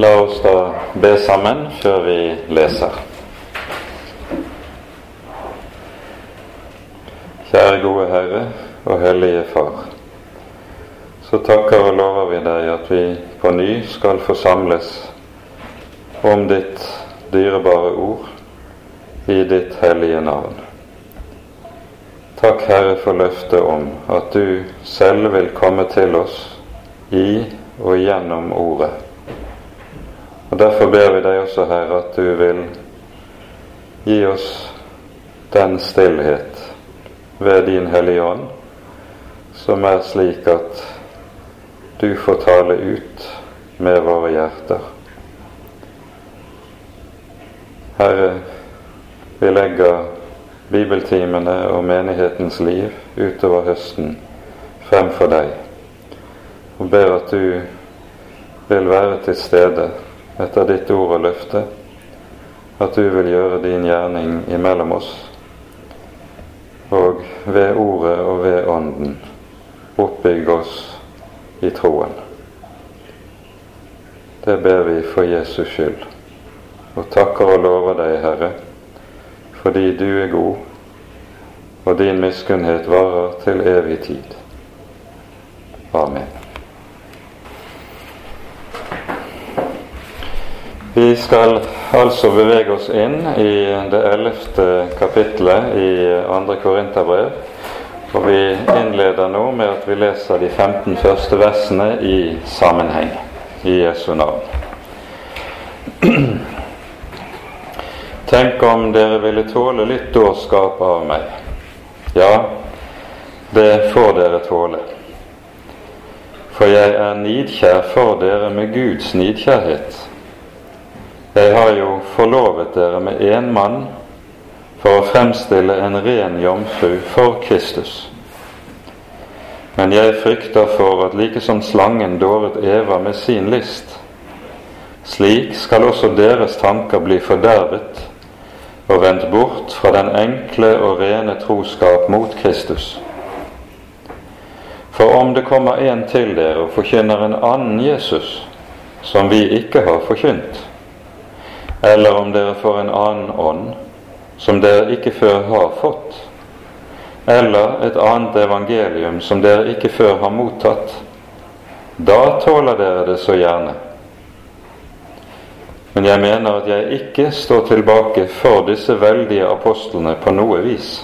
La oss da be sammen før vi leser. Kjære gode Herre og Hellige Far. Så takker og lover vi deg at vi på ny skal forsamles om ditt dyrebare ord i ditt hellige navn. Takk, Herre, for løftet om at du selv vil komme til oss i og gjennom Ordet. Og Derfor ber vi deg også, Herre, at du vil gi oss den stillhet ved din Hellige Ånd som er slik at du får tale ut med våre hjerter. Herre, vi legger bibeltimene og menighetens liv utover høsten fremfor deg, og ber at du vil være til stede etter ditt ord og løfte, at du vil gjøre din gjerning imellom oss, og ved ordet og ved Ånden oppbygge oss i troen. Det ber vi for Jesus skyld, og takker og lover deg, Herre, fordi du er god, og din miskunnhet varer til evig tid. Amen. Vi skal altså bevege oss inn i det ellevte kapitlet i andre Korinterbrev. Og vi innleder nå med at vi leser de 15 første versene i sammenheng i Jesu navn. Tenk om dere ville tåle litt dårskap av meg. Ja, det får dere tåle. For jeg er nidkjær for dere med Guds nidkjærhet jeg har jo forlovet dere med én mann for å fremstille en ren jomfru for Kristus. Men jeg frykter for at like som slangen dåret Eva med sin list, slik skal også deres tanker bli fordervet og vendt bort fra den enkle og rene troskap mot Kristus. For om det kommer en til dere og forkynner en annen Jesus, som vi ikke har forkynt, eller om dere får en annen ånd som dere ikke før har fått, eller et annet evangelium som dere ikke før har mottatt, da tåler dere det så gjerne. Men jeg mener at jeg ikke står tilbake for disse veldige apostlene på noe vis.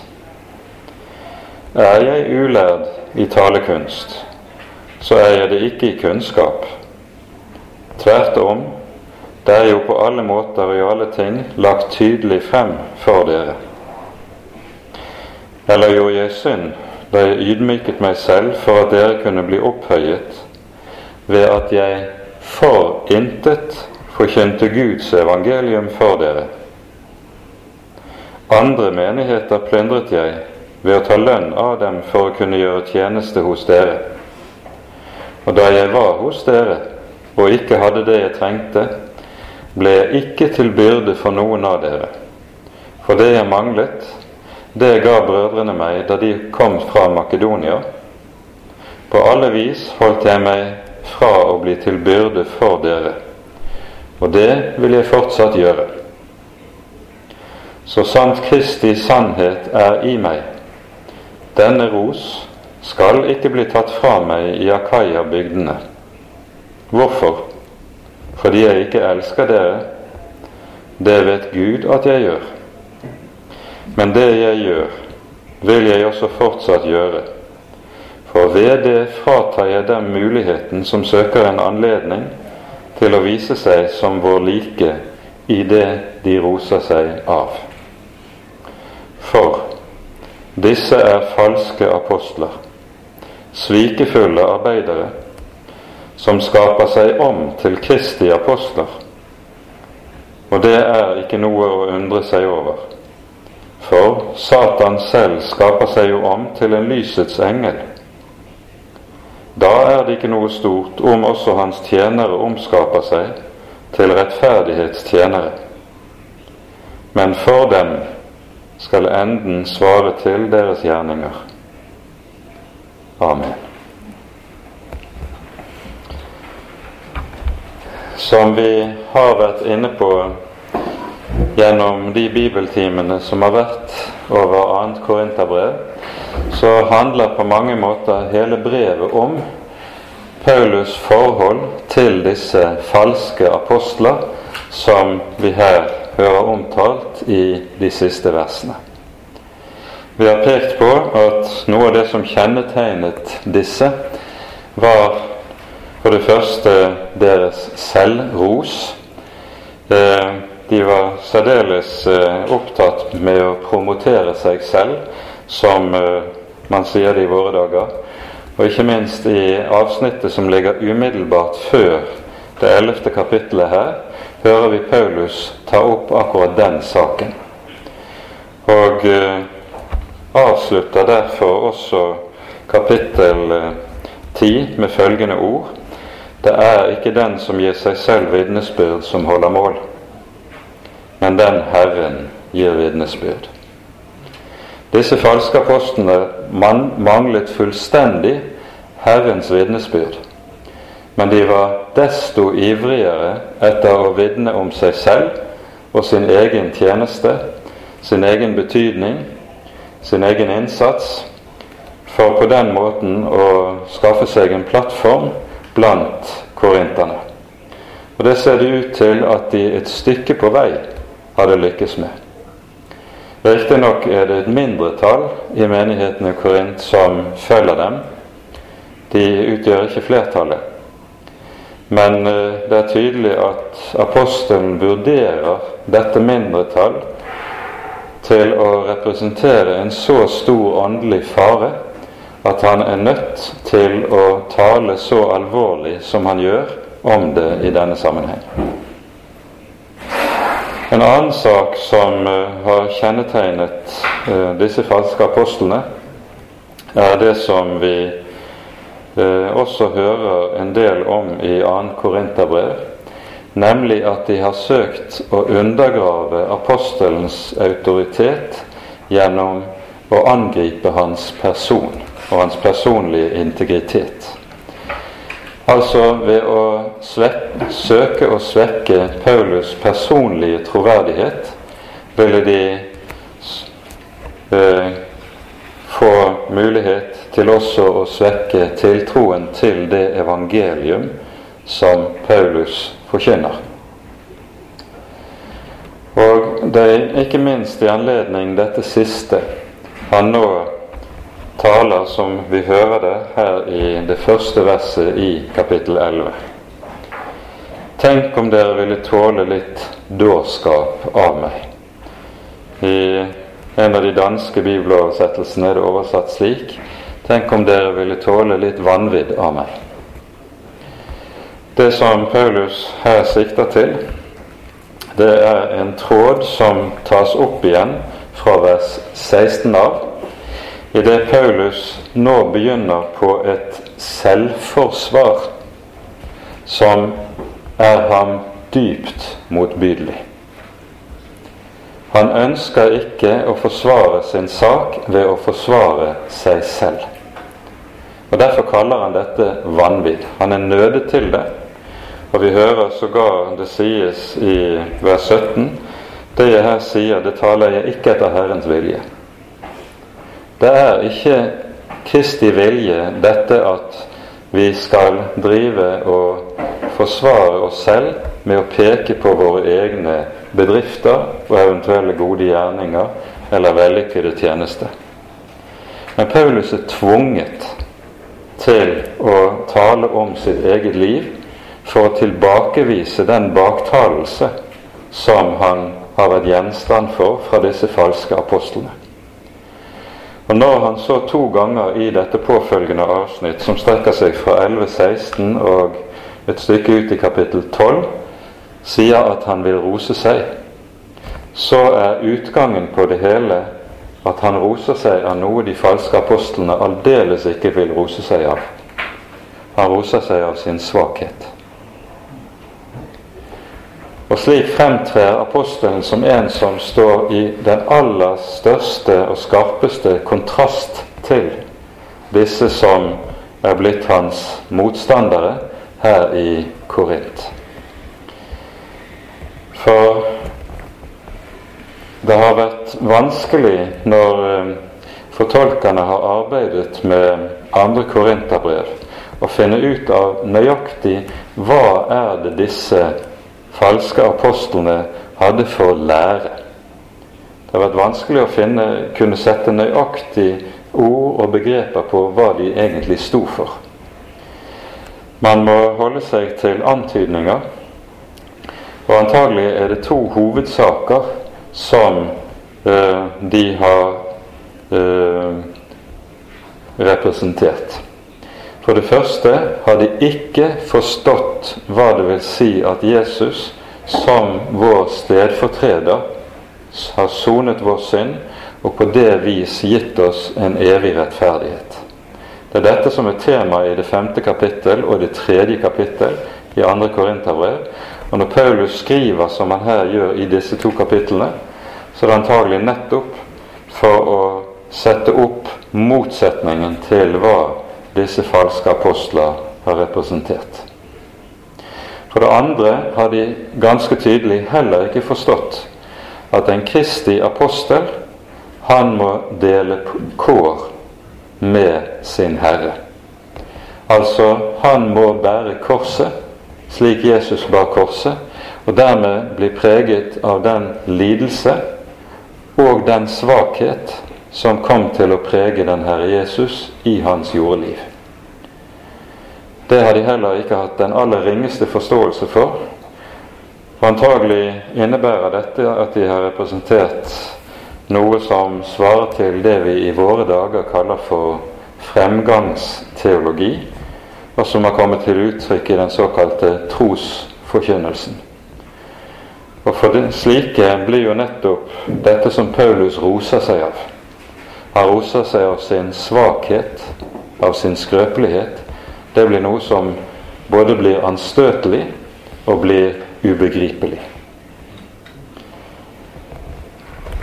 Er jeg ulærd i talekunst, så er jeg det ikke i kunnskap. Tvert om det er jo på alle måter og i alle ting lagt tydelig frem for dere. Eller gjorde jeg synd da jeg ydmyket meg selv for at dere kunne bli opphøyet ved at jeg for intet forkynte Guds evangelium for dere? Andre menigheter plyndret jeg ved å ta lønn av dem for å kunne gjøre tjeneste hos dere. Og da jeg var hos dere og ikke hadde det jeg trengte, ble jeg ikke til byrde for noen av dere. For det jeg manglet, det ga brødrene meg da de kom fra Makedonia. På alle vis holdt jeg meg fra å bli til byrde for dere, og det vil jeg fortsatt gjøre. Så sant Kristi sannhet er i meg, denne ros skal ikke bli tatt fra meg i Akaya-bygdene. Hvorfor? Fordi jeg ikke elsker dere. Det vet Gud at jeg gjør. Men det jeg gjør, vil jeg også fortsatt gjøre. For ved det fratar jeg dem muligheten som søker en anledning til å vise seg som vår like i det de roser seg av. For disse er falske apostler, svikefulle arbeidere som skaper seg om til Kristi apostler. Og det er ikke noe å undre seg over. For Satan selv skaper seg jo om til en lysets engel. Da er det ikke noe stort om også hans tjenere omskaper seg til rettferdighetstjenere. Men for dem skal enden svare til deres gjerninger. Amen. Som vi har vært inne på gjennom de bibeltimene som har vært over 2. Korinterbrev, så handler på mange måter hele brevet om Paulus' forhold til disse falske apostler som vi her hører omtalt i de siste versene. Vi har pekt på at noe av det som kjennetegnet disse, var for det første deres selvros. Eh, de var særdeles eh, opptatt med å promotere seg selv, som eh, man sier det i våre dager. Og ikke minst i avsnittet som ligger umiddelbart før det ellevte kapittelet her, hører vi Paulus ta opp akkurat den saken. Og avslutter derfor også kapittel ti med følgende ord Det er ikke den som gir seg selv vitnesbyrd, som holder mål men den Herren gir vitnesbyrd. Disse falske apostlene manglet fullstendig Herrens vitnesbyrd, men de var desto ivrigere etter å vitne om seg selv og sin egen tjeneste, sin egen betydning, sin egen innsats, for på den måten å skaffe seg en plattform blant korinterne. Og Det ser det ut til at de et stykke på vei hadde lykkes med. Riktignok er det et mindretall i menigheten i Korint som følger dem. De utgjør ikke flertallet. Men eh, det er tydelig at apostelen vurderer dette mindretall til å representere en så stor åndelig fare at han er nødt til å tale så alvorlig som han gjør om det i denne sammenheng. En annen sak som uh, har kjennetegnet uh, disse falske apostlene, er det som vi uh, også hører en del om i 2. Korinterbrev, nemlig at de har søkt å undergrave apostelens autoritet gjennom å angripe hans person og hans personlige integritet. Altså ved å søke å svekke Paulus' personlige troverdighet ville de eh, få mulighet til også å svekke tiltroen til det evangelium som Paulus forkynner. Og det er ikke minst i anledning dette siste han nå taler som vi hører det her i det første verset i kapittel 11. Tenk om dere ville tåle litt dårskap av meg. I en av de danske bibeloversettelsene er det oversatt slik Tenk om dere ville tåle litt vanvidd av meg. Det som Paulus her sikter til, det er en tråd som tas opp igjen fra vers 16 av idet Paulus nå begynner på et selvforsvar som er ham dypt motbydelig. Han ønsker ikke å forsvare sin sak ved å forsvare seg selv. Og Derfor kaller han dette vanvidd. Han er nødet til det. Og vi hører sågar det sies i vers 17 det jeg her sier, det taler jeg ikke etter Herrens vilje. Det er ikke Kristi vilje dette at vi skal drive og forsvare oss selv med å peke på våre egne bedrifter og eventuelle gode gjerninger eller vellykkede tjenester. Men Paulus er tvunget til å tale om sitt eget liv for å tilbakevise den baktalelse som han har vært gjenstand for fra disse falske apostlene. Og når han så to ganger i dette påfølgende avsnitt, som strekker seg fra 11.16 og et stykke ut i kapittel 12, sier at han vil rose seg, så er utgangen på det hele at han roser seg av noe de falske apostlene aldeles ikke vil rose seg av. Han roser seg av sin svakhet. Og slik fremtrer apostelen som en som står i den aller største og skarpeste kontrast til disse som er blitt hans motstandere her i Korint. For det har vært vanskelig når eh, fortolkerne har arbeidet med andre korinterbrev, å finne ut av nøyaktig hva er det disse falske apostlene hadde for lære. Det har vært vanskelig å finne, kunne sette nøyaktig ord og begreper på hva de egentlig sto for. Man må holde seg til antydninger, og antagelig er det to hovedsaker som eh, de har eh, representert. For det første har de ikke forstått hva det vil si at Jesus som vår stedfortreder har sonet vår synd og på det vis gitt oss en evig rettferdighet. Det er dette som er temaet i det femte kapittel og det tredje kapittel i andre Korinterbrev. Og når Paulus skriver som han her gjør i disse to kapitlene, så er det antagelig nettopp for å sette opp motsetningen til hva disse falske apostler har representert. For det andre har de ganske tydelig heller ikke forstått at en kristig apostel han må dele kår med sin Herre. Altså, han må bære korset slik Jesus bar korset, og dermed bli preget av den lidelse og den svakhet som kom til å prege den Herre Jesus i hans jordeliv. Det har de heller ikke hatt den aller ringeste forståelse for. For antagelig innebærer dette at de har representert noe som svarer til det vi i våre dager kaller for fremgangsteologi, og som har kommet til uttrykk i den såkalte trosforkynnelsen. Og for slike blir jo nettopp dette som Paulus roser seg av. Han roser seg av sin svakhet, av sin skrøpelighet. Det blir noe som både blir anstøtelig og blir ubegripelig.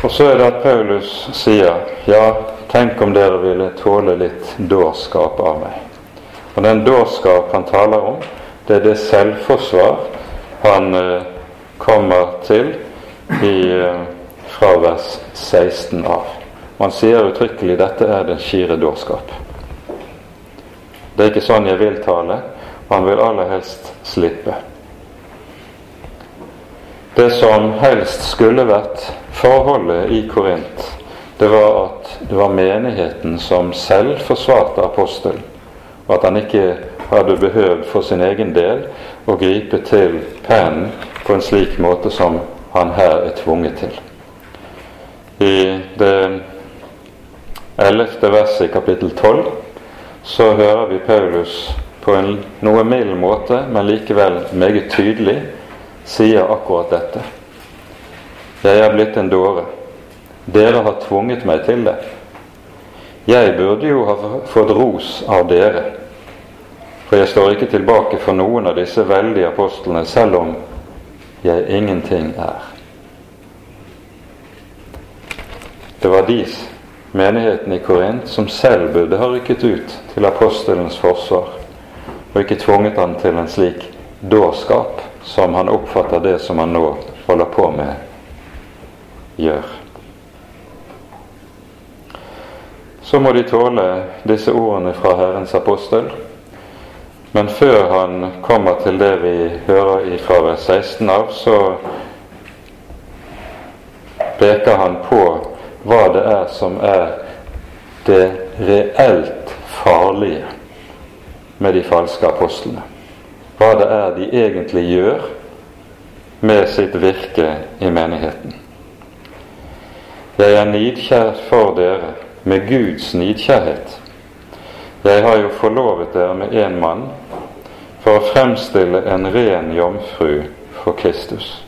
Og så er det at Paulus sier ja, tenk om dere ville tåle litt dårskap av meg. Og den dårskap han taler om, det er det selvforsvar han eh, kommer til i, eh, fra vers 16 av. Og han sier uttrykkelig dette er den skire dårskap. Det er ikke sånn jeg vil tale, han vil aller helst slippe. Det som helst skulle vært forholdet i Korint, det var at det var menigheten som selv forsvarte apostelen, og at han ikke hadde behøvd for sin egen del å gripe til pennen på en slik måte som han her er tvunget til. I det ellevte verset i kapittel tolv så hører vi Paulus på en noe mild måte, men likevel meget tydelig sier akkurat dette. Jeg er blitt en dåre. Dere har tvunget meg til det. Jeg burde jo ha fått ros av dere, for jeg står ikke tilbake for noen av disse veldige apostlene, selv om jeg ingenting er. Det var dis, menigheten i Korint, som selv burde ha rykket ut til apostelens forsvar, og ikke tvunget han til en slik dårskap som han oppfatter det som han nå holder på med, gjør. Så må de tåle disse ordene fra Herrens apostel. Men før han kommer til det vi hører fra vers 16 av, så peker han på hva det er som er det reelt farlige med de falske apostlene hva det er de egentlig gjør med sitt virke i menigheten. Jeg er nidkjær for dere med Guds nidkjærhet. Jeg har jo forlovet dere med én mann for å fremstille en ren jomfru for Kristus.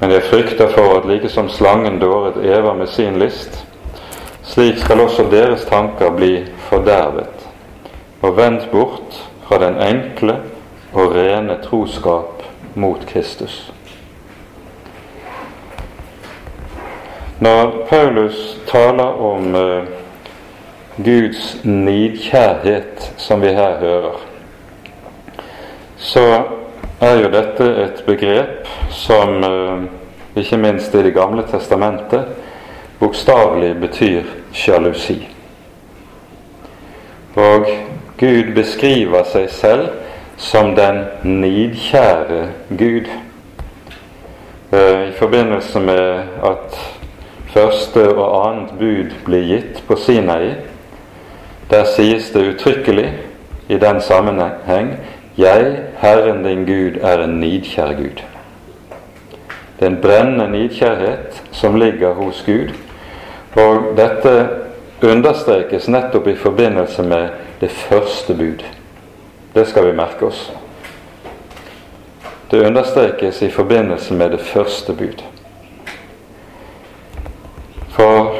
Men jeg frykter for at like som slangen dåret Eva med sin list, slik skal også deres tanker bli fordervet og vendt bort fra den enkle og rene troskap mot Kristus. Når Paulus taler om uh, Guds nidkjærhet, som vi her hører, så er jo dette et begrep som eh, ikke minst i Det gamle testamentet bokstavelig betyr sjalusi. Og Gud beskriver seg selv som den nidkjære Gud. Eh, I forbindelse med at første og annet bud blir gitt på Sinai, der sies det uttrykkelig i den sammenheng Jeg, Herren din Gud, er en nidkjær Gud. Det er en brennende nidkjærhet som ligger hos Gud, og dette understrekes nettopp i forbindelse med det første bud. Det skal vi merke oss. Det understrekes i forbindelse med det første bud. For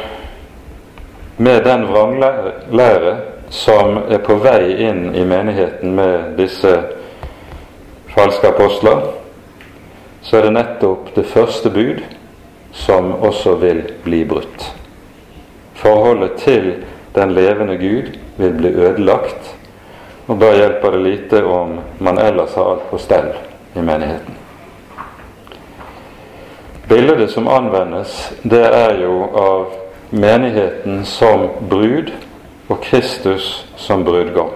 med den vranglære som er på vei inn i menigheten med disse falske apostler, så er det nettopp det første bud som også vil bli brutt. Forholdet til den levende Gud vil bli ødelagt, og da hjelper det lite om man ellers har alt på stell i menigheten. Bildet som anvendes, det er jo av menigheten som brud og Kristus som brudgom.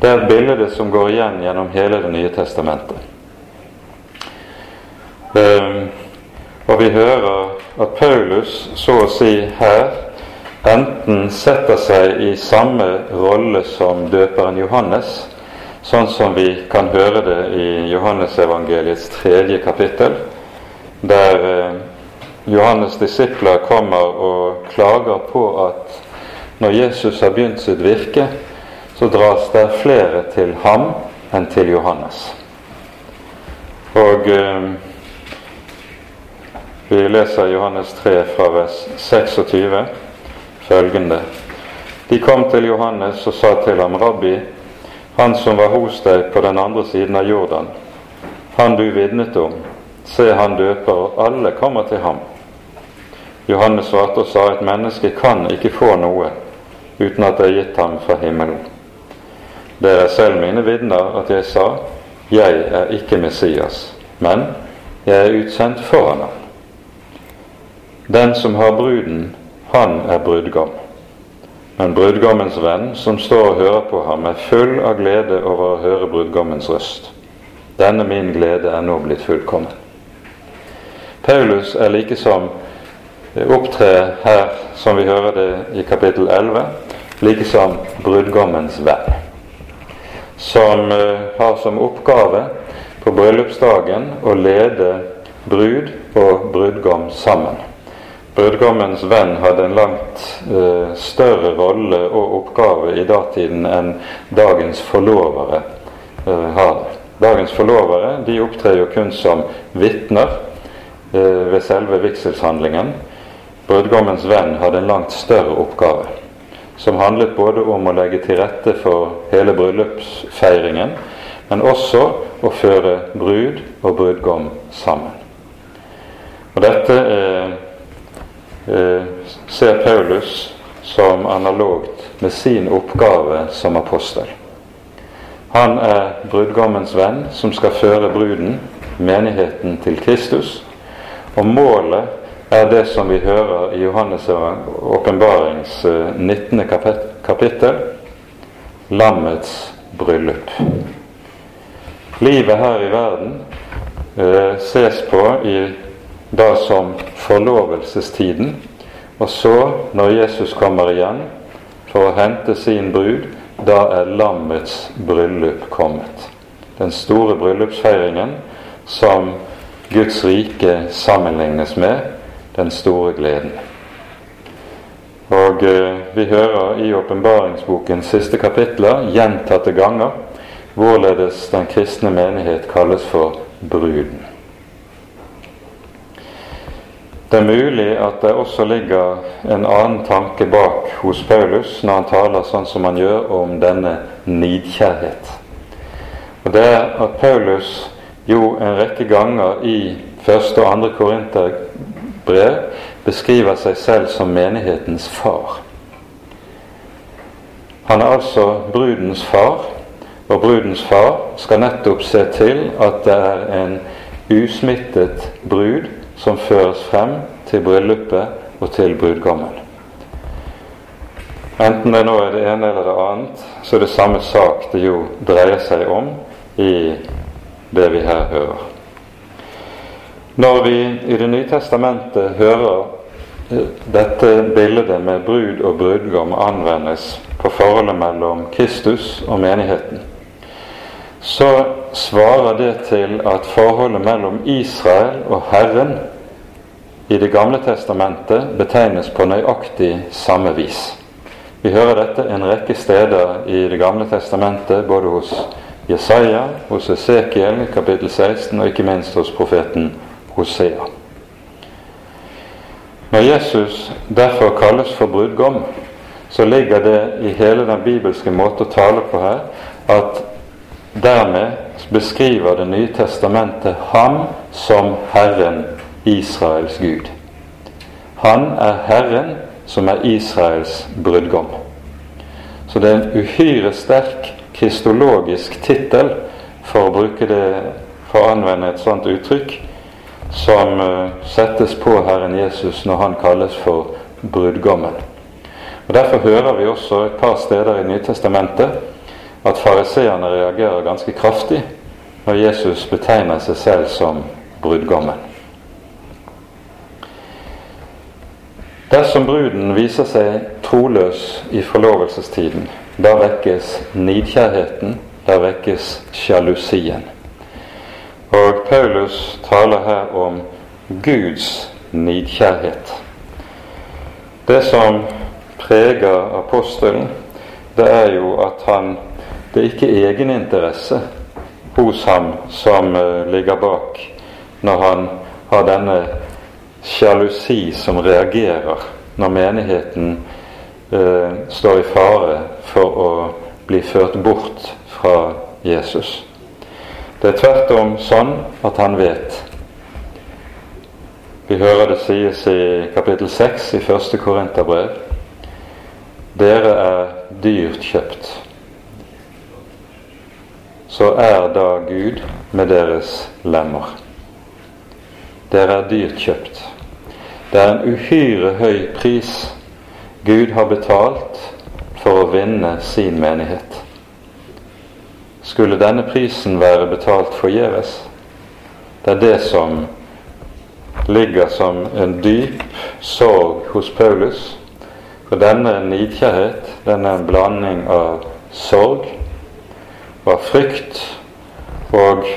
Det er et bilde som går igjen gjennom hele Det nye testamentet. Um, og vi hører at Paulus så å si her enten setter seg i samme rolle som døperen Johannes, sånn som vi kan høre det i Johannesevangeliets tredje kapittel, der eh, Johannes' disipler kommer og klager på at når Jesus har begynt sitt virke, så dras det flere til ham enn til Johannes. Og eh, vi leser Johannes 3 fra vers 26 følgende. De kom til Johannes og sa til ham, Rabbi, han som var hos deg på den andre siden av Jordan, han du vitnet om, se han døper, og alle kommer til ham. Johannes svarte og sa, et menneske kan ikke få noe uten at det er gitt ham fra himmelen. Dere er selv mine vitner at jeg sa, jeg er ikke Messias, men jeg er utsendt foran ham. Den som har bruden, han er brudgom. Men brudgommens venn, som står og hører på ham, er full av glede over å høre brudgommens røst. Denne min glede er nå blitt fullkommen. Paulus er like som opptrer her, som vi hører det i kapittel 11, likesom brudgommens venn. Som uh, har som oppgave på bryllupsdagen å lede brud og brudgom sammen. Brudgommens venn hadde en langt eh, større rolle og oppgave i datiden enn dagens forlovere eh, har. Dagens forlovere de opptrer jo kun som vitner eh, ved selve vigselshandlingen. Brudgommens venn hadde en langt større oppgave, som handlet både om å legge til rette for hele bryllupsfeiringen, men også å føre brud og brudgom sammen. Og dette eh, Eh, ser Paulus som analogt med sin oppgave som apostel. Han er brudgommens venn som skal føre bruden, menigheten, til Kristus. Og målet er det som vi hører i Johannes' åpenbarings 19. Eh, kapittel lammets bryllup. Livet her i verden eh, ses på i da som forlovelsestiden, og så, når Jesus kommer igjen for å hente sin brud, da er lammets bryllup kommet. Den store bryllupsfeiringen som Guds rike sammenlignes med, den store gleden. Og eh, vi hører i åpenbaringsbokens siste kapitler gjentatte ganger hvorledes den kristne menighet kalles for bruden. Det er mulig at det også ligger en annen tanke bak hos Paulus når han taler sånn som han gjør om denne nidkjærhet. Og Det er at Paulus jo en rekke ganger i første og andre korinterbrev beskriver seg selv som menighetens far. Han er altså brudens far, og brudens far skal nettopp se til at det er en usmittet brud som føres frem til bryllupet og til brudgommen. Enten det nå er det ene eller det annet, så er det samme sak det jo dreier seg om i det vi her hører. Når vi i Det nye testamentet hører eh, dette bildet med brud og brudgom anvendes på forholdet mellom Kristus og menigheten, så svarer det til at forholdet mellom Israel og Herren i Det gamle testamentet betegnes på nøyaktig samme vis. Vi hører dette en rekke steder i Det gamle testamentet, både hos Jesaja, hos Esekiel kapittel 16 og ikke minst hos profeten Hosea. Når Jesus derfor kalles for brudgom, så ligger det i hele den bibelske måte å tale på her at dermed beskriver Det nye testamentet ham som Herren Israels Gud. Han er Herren som er Israels brudgom. Så det er en uhyre sterk kristologisk tittel, for å bruke det for å anvende et sånt uttrykk, som uh, settes på Herren Jesus når han kalles for brudgommen. Og Derfor hører vi også et par steder i Nytestamentet at fariseerne reagerer ganske kraftig når Jesus betegner seg selv som brudgommen. Dersom bruden viser seg troløs i forlovelsestiden, da vekkes nidkjærheten, da vekkes sjalusien. Og Paulus taler her om Guds nidkjærhet. Det som preger apostelen, det er jo at han Det er ikke egeninteresse hos ham som uh, ligger bak når han har denne sjalusi som reagerer når menigheten eh, står i fare for å bli ført bort fra Jesus. Det er tvert om sånn at han vet. Vi hører det sies i kapittel 6 i første Korinterbrev. Dere er dyrt kjøpt. Så er da Gud med deres lemmer. Dere er dyrt kjøpt. Det er en uhyre høy pris Gud har betalt for å vinne sin menighet. Skulle denne prisen være betalt forgjeves? Det er det som ligger som en dyp sorg hos Paulus for denne nidkjærhet, denne en blanding av sorg, av frykt og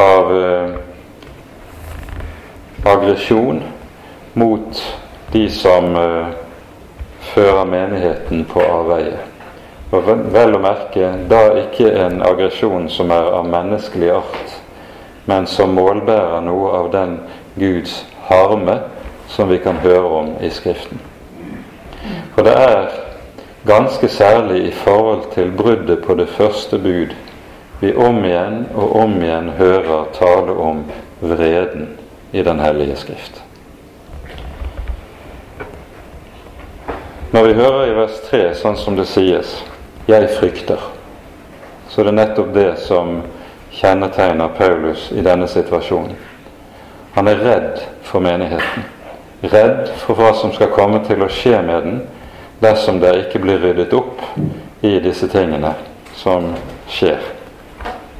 av eh, aggresjon mot de som eh, fører menigheten på avveie. Og vel å merke da ikke en aggresjon som er av menneskelig art, men som målbærer noe av den Guds harme som vi kan høre om i Skriften. For det er ganske særlig i forhold til bruddet på det første bud vi om igjen og om igjen hører tale om vreden i Den hellige skrift. Når vi hører i vers 3 sånn som det sies 'Jeg frykter', så det er nettopp det som kjennetegner Paulus i denne situasjonen. Han er redd for menigheten. Redd for hva som skal komme til å skje med den dersom det ikke blir ryddet opp i disse tingene som skjer.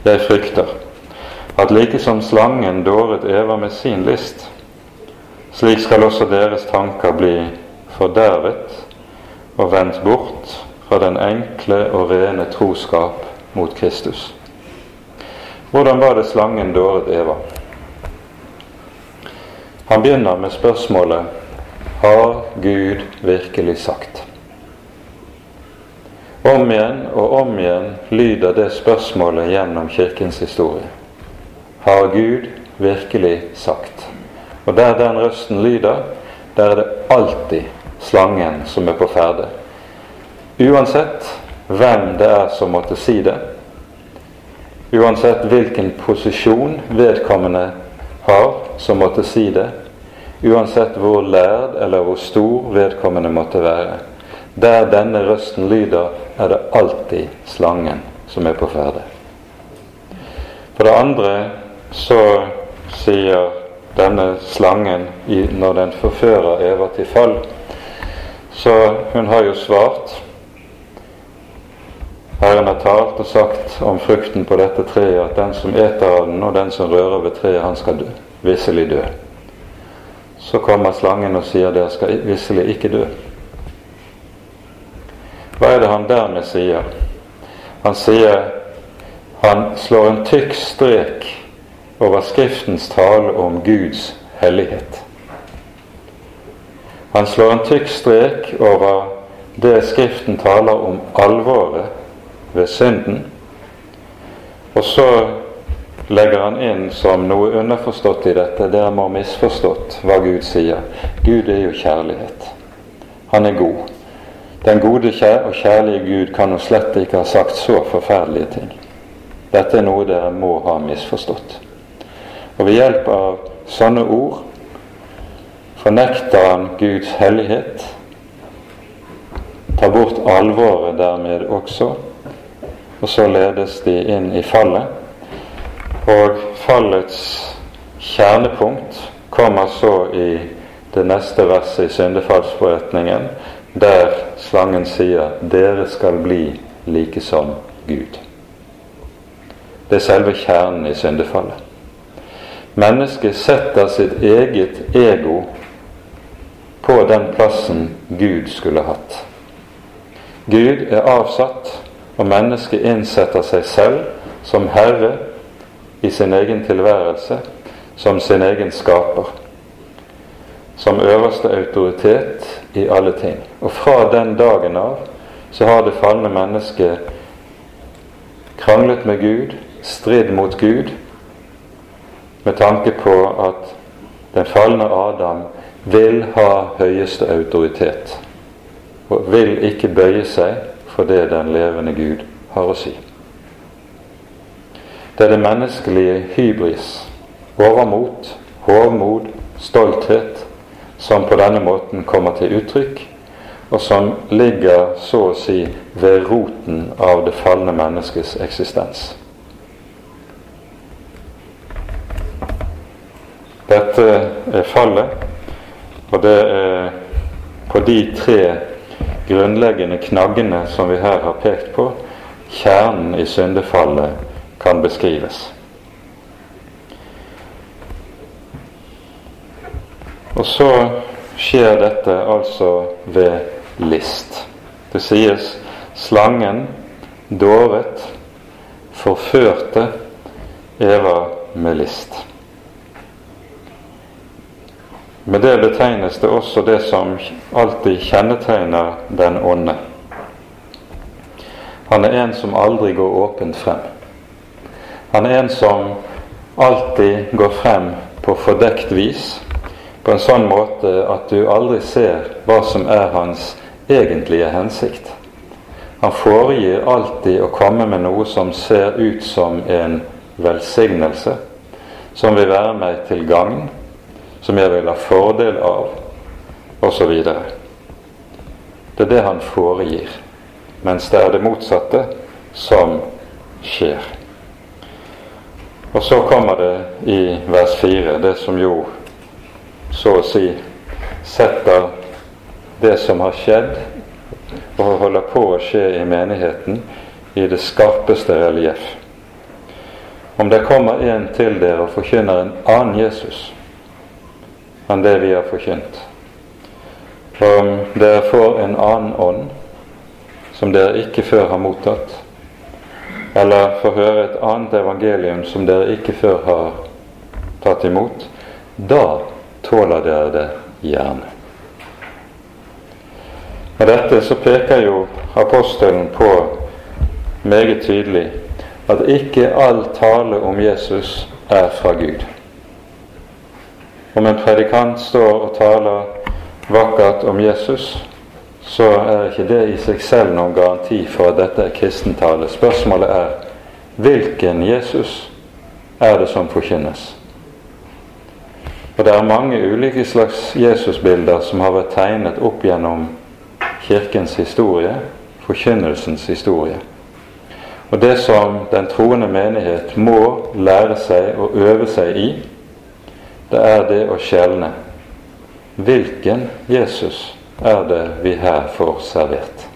Jeg frykter at like som slangen dåret Eva med sin list, slik skal også deres tanker bli fordervet og vendt bort fra den enkle og rene troskap mot Kristus. Hvordan var det slangen dåret Eva? Han begynner med spørsmålet Har Gud virkelig sagt? Om igjen og om igjen lyder det spørsmålet gjennom Kirkens historie. Har Gud virkelig sagt? Og der den røsten lyder, der er det alltid slangen som er på ferde. Uansett hvem det er som måtte si det, uansett hvilken posisjon vedkommende har som måtte si det, uansett hvor lærd eller hvor stor vedkommende måtte være, der denne røsten lyder, er det alltid slangen som er på ferde. For det andre så sier denne slangen når den forfører Eva til fall, så hun har jo svart Herren har talt og sagt om frukten på dette treet at den som eter av den, og den som rører ved treet, han skal dø, visselig dø. Så kommer slangen og sier dere skal visselig ikke dø. Hva er det han dermed sier? Han sier han slår en tykk strek over Skriftens tale om Guds hellighet. Han slår en tykk strek over det Skriften taler om alvoret ved synden. Og så legger han inn som noe underforstått i dette. Dere må ha misforstått hva Gud sier. Gud er jo kjærlighet. Han er god. Den gode og kjærlige Gud kan jo slett ikke ha sagt så forferdelige ting. Dette er noe dere må ha misforstått. Og ved hjelp av sånne ord fornekter han Guds hellighet, tar bort alvoret dermed også, og så ledes de inn i fallet. Og fallets kjernepunkt kommer så i det neste verset i syndefallsforretningen, der slangen sier 'Dere skal bli like som Gud'. Det er selve kjernen i syndefallet. Mennesket setter sitt eget ego på den plassen Gud skulle hatt. Gud er avsatt, og mennesket innsetter seg selv som herre i sin egen tilværelse, som sin egen skaper som øverste autoritet i alle ting. Og fra den dagen av så har det falne mennesket kranglet med Gud, stridd mot Gud, med tanke på at den falne Adam vil ha høyeste autoritet, og vil ikke bøye seg for det den levende Gud har å si. Det er det menneskelige hybris, overmot, hovmod, stolthet, som på denne måten kommer til uttrykk, og som ligger så å si ved roten av det falne menneskets eksistens. Dette er fallet, og det er på de tre grunnleggende knaggene som vi her har pekt på, kjernen i syndefallet kan beskrives. Og så skjer dette altså ved list. Det sies slangen dåret, forførte Eva med list. Med det betegnes det også det som alltid kjennetegner den onde. Han er en som aldri går åpent frem. Han er en som alltid går frem på fordekt vis på en sånn måte at du aldri ser hva som er hans egentlige hensikt. Han foregir alltid å komme med noe som ser ut som en velsignelse, som vil være meg til gagn, som jeg vil ha fordel av, osv. Det er det han foregir, mens det er det motsatte som skjer. Og så kommer det i vers 4, det som jo så å si setter det som har skjedd og holder på å skje i menigheten, i det skarpeste relieff. Om det kommer en til dere og forkynner en annen Jesus enn det vi har forkynt, om dere får en annen ånd som dere ikke før har mottatt, eller får høre et annet evangelium som dere ikke før har tatt imot, da tåler dere det gjerne. Med dette så peker jo apostelen på meget tydelig at ikke all tale om Jesus er fra Gud. Om en predikant står og taler vakkert om Jesus, så er ikke det i seg selv noen garanti for at dette er kristentale. Spørsmålet er hvilken Jesus er det som forkynnes? Og det er mange ulike slags Jesusbilder som har vært tegnet opp gjennom Kirkens historie, forkynnelsens historie. Og det som den troende menighet må lære seg og øve seg i, det er det å skjelne. Hvilken Jesus er det vi her får servert?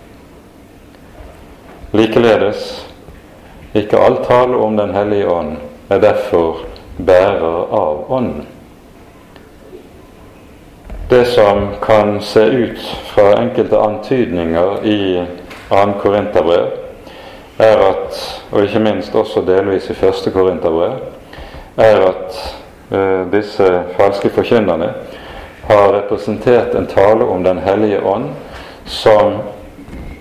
Likeledes, ikke all tale om Den hellige ånd er derfor bærer av Ånden. Det som kan se ut fra enkelte antydninger i 2. Korinterbrev, er at, og ikke minst også delvis i 1. Korinterbrev, er at disse falske forkynnerne har representert en tale om Den hellige ånd som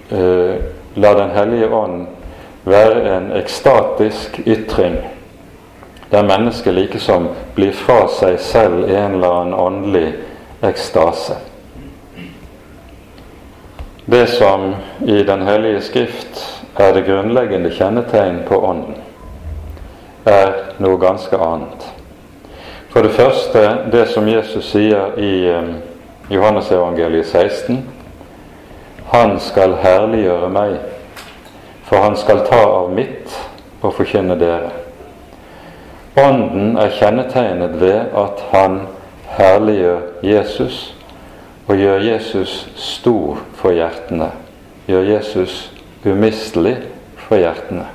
eh, lar Den hellige ånd være en ekstatisk ytring der mennesket likesom blir fra seg selv i en eller annen åndelig ekstase. Det som i Den hellige skrift er det grunnleggende kjennetegn på Ånden, er noe ganske annet. For det første det som Jesus sier i Johannesevangeliet 16. Han skal herliggjøre meg, for han skal ta av mitt og forkynne dere. Ånden er kjennetegnet ved at han herliggjør Jesus og gjør Jesus stor for hjertene. Gjør Jesus umistelig for hjertene.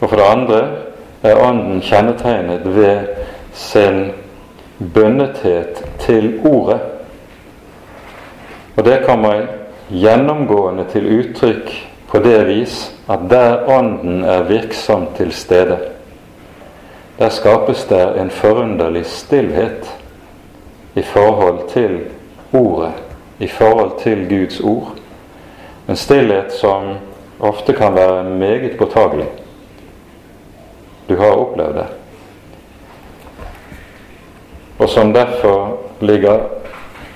Og for det andre er Ånden kjennetegnet ved sin bundethet til Ordet. Og det kommer gjennomgående til uttrykk på det vis at der Ånden er virksom til stede, der skapes det en forunderlig stillhet i forhold til Ordet, i forhold til Guds ord. En stillhet som ofte kan være meget påtagelig. Du har opplevd det. Og som derfor ligger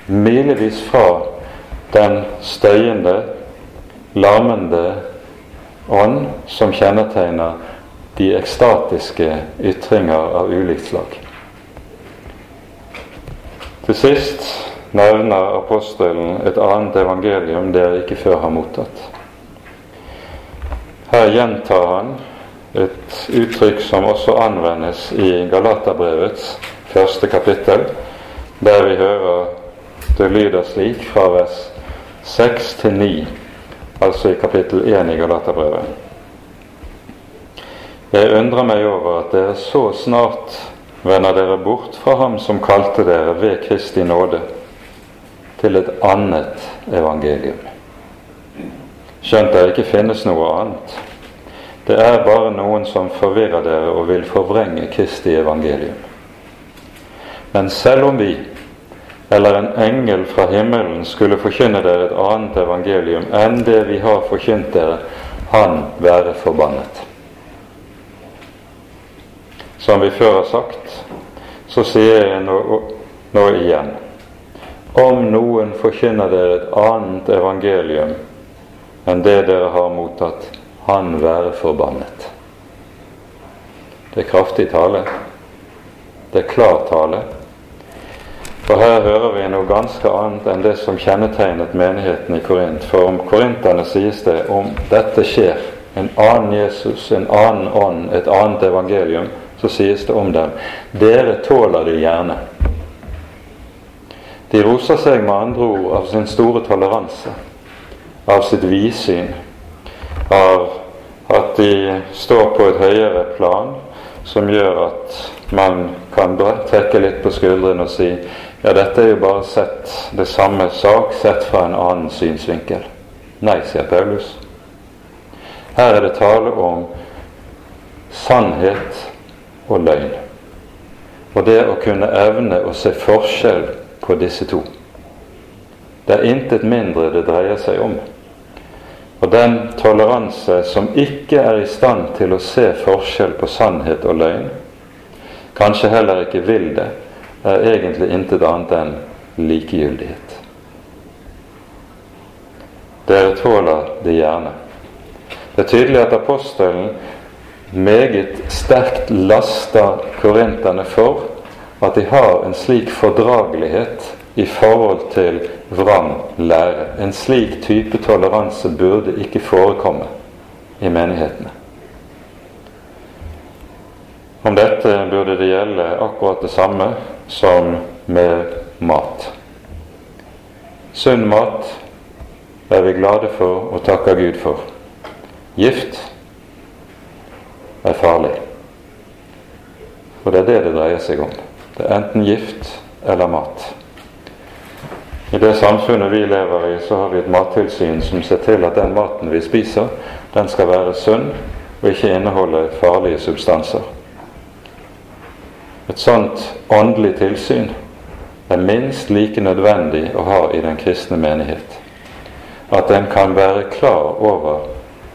milevis fra den støyende, larmende ånd som kjennetegner de ekstatiske ytringer av ulikt slag. Til sist nevner apostelen et annet evangelium dere ikke før har mottatt. Her gjentar han et uttrykk som også anvendes i Galaterbrevets første kapittel, der vi hører det lyder slik fra vers 6 til 9, altså i kapittel 1 i Galaterbrevet. Jeg undrer meg over at dere så snart vender dere bort fra ham som kalte dere ved Kristi nåde, til et annet evangelium. Skjønt det ikke finnes noe annet. Det er bare noen som forvirrer dere og vil forvrenge Kristi evangelium. Men selv om vi, eller en engel fra himmelen, skulle forkynne dere et annet evangelium enn det vi har forkynt dere, han være forbannet. Som vi før har sagt, så sier jeg nå, nå igjen om noen forkynner dere et annet evangelium enn det dere har mottatt, han være forbannet. Det er kraftig tale. Det er klar tale. For her hører vi noe ganske annet enn det som kjennetegnet menigheten i Korint. For om korinterne sies det om dette skjer, en annen Jesus, en annen ånd, et annet evangelium, så sies det om dem dere tåler det gjerne. De roser seg med andre ord av sin store toleranse, av sitt vidsyn, av at de står på et høyere plan som gjør at man kan trekke litt på skuldrene og si ja, dette er jo bare sett det samme sak sett fra en annen synsvinkel. Nei, sier Paulus. Her er det tale om sannhet og løgn. Og det å kunne evne å se forskjell på disse to. Det er intet mindre det dreier seg om. Og den toleranse som ikke er i stand til å se forskjell på sannhet og løgn, kanskje heller ikke vil det, er egentlig intet annet enn likegyldighet. Dere tåler det gjerne. Det er tydelig at apostelen meget sterkt laster korinterne for at de har en slik fordragelighet i forhold til vrang lære. En slik type toleranse burde ikke forekomme i menighetene. Om dette burde det gjelde akkurat det samme som med mat. Sunn mat er vi glade for og takker Gud for. Gift er farlig. Og det er det det dreier seg om. Det er enten gift eller mat. I det samfunnet vi lever i, så har vi et mattilsyn som ser til at den maten vi spiser, den skal være sunn og ikke inneholde farlige substanser. Et sånt åndelig tilsyn er minst like nødvendig å ha i den kristne menighet. At en kan være klar over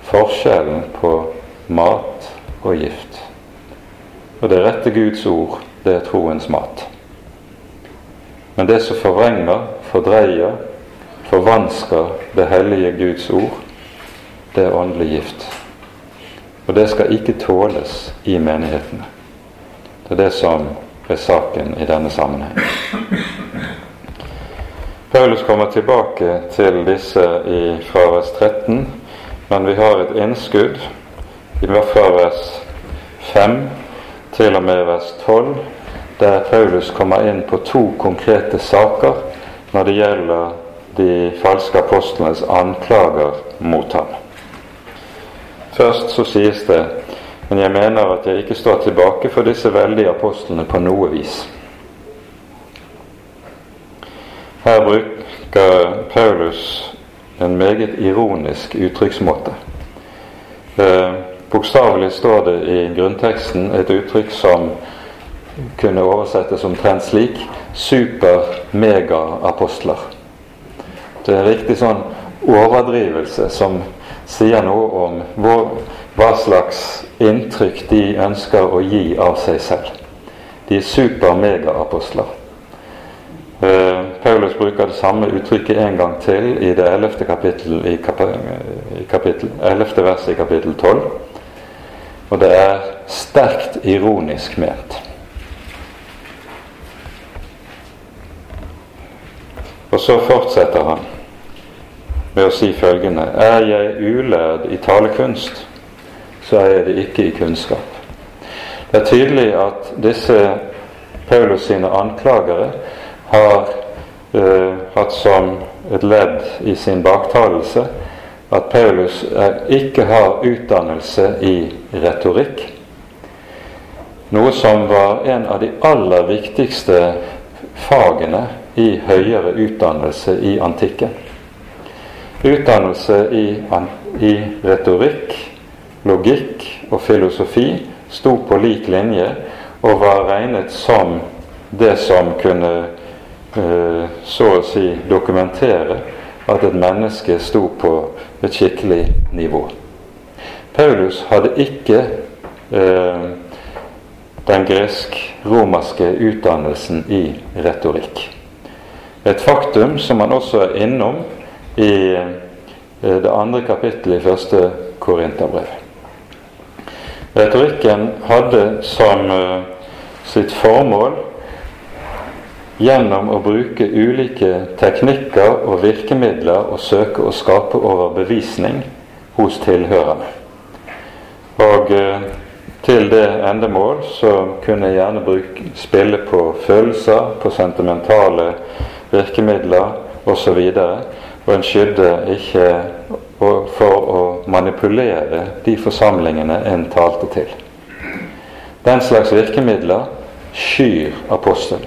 forskjellen på mat og gift. Og det rette Guds ord, det er troens mat. Men det som forvrenger, fordreier, forvansker det hellige Guds ord, det er åndelig gift. Og det skal ikke tåles i menighetene. Det er det som er saken i denne sammenheng. Paulus kommer tilbake til disse i fravers 13, men vi har et innskudd i fravers vers 5 til og med vers 12 der Paulus kommer inn på to konkrete saker når det gjelder de falske apostlenes anklager mot ham. Først så sies det men jeg mener at jeg ikke står tilbake for disse veldige apostlene på noe vis. Her bruker Paulus en meget ironisk uttrykksmåte. Eh, Bokstavelig står det i grunnteksten et uttrykk som kunne oversettes omtrent slik super-mega-apostler. Det er en riktig sånn overdrivelse som sier noe om hvor, hva slags inntrykk de ønsker å gi av seg selv. De er super-mega-apostler. Uh, Paulus bruker det samme uttrykket en gang til i det ellevte kapittel i, kapittel, 11. verset i kapittel 12. Og det er sterkt ironisk ment. Og så fortsetter han med å si følgende Er jeg ulærd i talekunst, så er det ikke i kunnskap. Det er tydelig at disse Paulus sine anklagere har uh, hatt som et ledd i sin baktalelse at Paulus er, ikke har utdannelse i retorikk. Noe som var en av de aller viktigste fagene i høyere utdannelse i antikken. Utdannelse i, i retorikk, logikk og filosofi sto på lik linje og var regnet som det som kunne eh, så å si dokumentere at et menneske sto på et skikkelig nivå. Paulus hadde ikke eh, den gresk-romerske utdannelsen i retorikk. Et faktum som han også er innom i eh, det andre kapittelet i første Korinterbrev. Retorikken hadde som eh, sitt formål gjennom å bruke ulike teknikker og virkemidler å søke å skape overbevisning hos tilhørerne. Og eh, til det endemål så kunne jeg gjerne bruke, spille på følelser, på sentimentale virkemidler osv. Og, og en skydde ikke for å manipulere de forsamlingene en talte til. Den slags virkemidler skyr apostelen.